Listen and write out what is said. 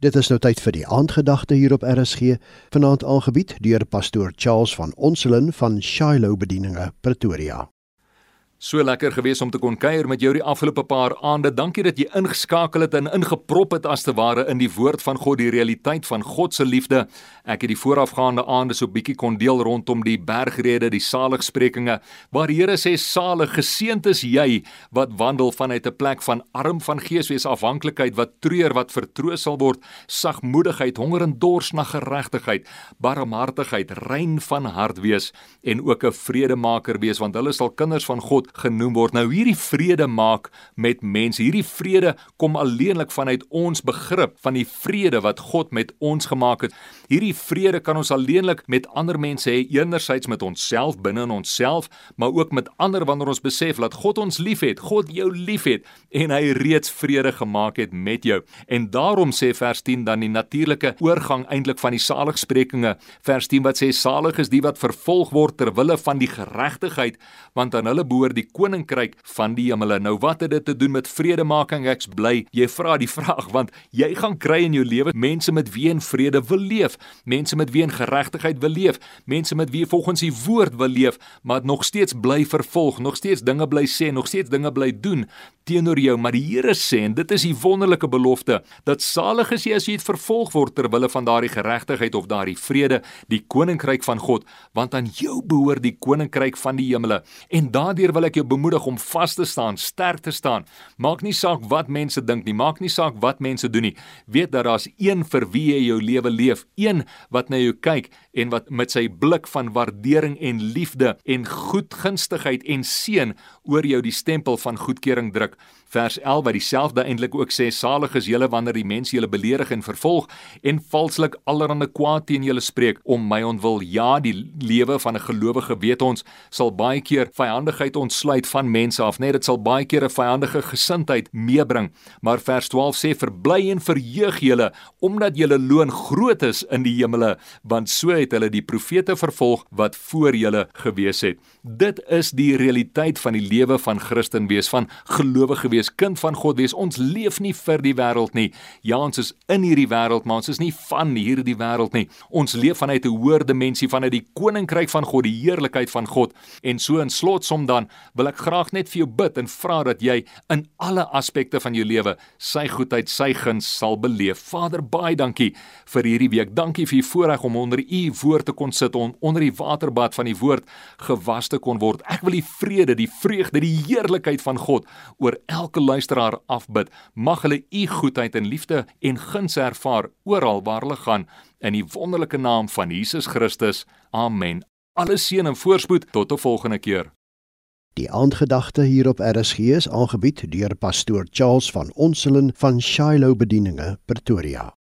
Dit is nou tyd vir die aandgedagte hier op RSG, vanaand aangebied deur pastoor Charles van Onselen van Shiloh Bedieninge, Pretoria. So lekker gewees om te kon kuier met jou die afgelope paar aande. Dankie dat jy ingeskakel het en ingeprop het as te ware in die woord van God, die realiteit van God se liefde. Ek het die voorafgaande aande so bietjie kon deel rondom die bergrede, die saligsprekinge, waar Here sê salig geseënd is jy wat wandel vanuit 'n plek van arm van geeswees afhanklikheid, wat treur, wat vertroos sal word, sagmoedigheid, honger en dors na geregtigheid, barmhartigheid, rein van hart wees en ook 'n vredemaker wees, want hulle sal kinders van God genoem word. Nou hierdie vrede maak met mense. Hierdie vrede kom alleenlik vanuit ons begrip van die vrede wat God met ons gemaak het. Hierdie vrede kan ons alleenlik met ander mense hê, enerzijds met onsself binne in onsself, maar ook met ander wanneer ons besef dat God ons liefhet, God jou liefhet en hy reeds vrede gemaak het met jou. En daarom sê vers 10 dan die natuurlike oorgang eintlik van die saligsprekinge. Vers 10 wat sê salig is die wat vervolg word ter wille van die geregtigheid, want aan hulle behoort die koninkryk van die hemele. Nou wat het dit te doen met vredemaking? Ek's bly jy vra die vraag want jy gaan kry in jou lewe mense met wie in vrede wil leef, mense met wie in geregtigheid wil leef, mense met wie volgens die woord wil leef, maar nog steeds bly vervolg, nog steeds dinge bly sê, nog steeds dinge bly doen teenoor jou, maar die Here sê en dit is die wonderlike belofte dat salig is jy as jy vervolg word ter wille van daardie geregtigheid of daardie vrede, die koninkryk van God, want aan jou behoort die koninkryk van die hemele. En daardeur wil ek jou bemoedig om vas te staan, sterk te staan. Maak nie saak wat mense dink nie, maak nie saak wat mense doen nie. Weet dat daar's een vir wie jy jou lewe leef, een wat na jou kyk en wat met sy blik van waardering en liefde en goedgunstigheid en seën oor jou die stempel van goedkeuring druk vers 11 wat dieselfde eintlik ook sê salig is julle wanneer die mense julle beledig en vervolg en valslik allerhande kwaad teen julle spreek. Om my ontwil ja die lewe van 'n gelowige weet ons sal baie keer vyandigheid ontsluit van mense af. Net dit sal baie keer 'n vyandige gesindheid meebring. Maar vers 12 sê verbly en verheug julle omdat julle loon groot is in die hemele want so het hulle die profete vervolg wat voor julle gewees het. Dit is die realiteit van die lewe van Christen wees van gelowige wees wees, kind van God wees. Ons leef nie vir die wêreld nie. Ja, ons is in hierdie wêreld, maar ons is nie van hierdie wêreld nie. Ons leef vanuit 'n hoër dimensie, vanuit die koninkryk van God, die heerlikheid van God. En so in slotsom dan wil ek graag net vir jou bid en vra dat jy in alle aspekte van jou lewe sy goedheid, sy guns sal beleef. Vader, baie dankie vir hierdie week. Dankie vir die voorreg om onder u woord te kon sit, om onder die waterbad van die woord gewas te kon word. Ek wil die vrede, die vreugde, die heerlikheid van God oor elke elke luisteraar afbid, mag hulle u goedheid en liefde en guns ervaar oral waar hulle gaan in die wonderlike naam van Jesus Christus. Amen. Alle seën en voorspoed tot 'n volgende keer. Die aandgedagte hier op RSG is aangebied deur pastoor Charles van Onselen van Shiloh Bedieninge, Pretoria.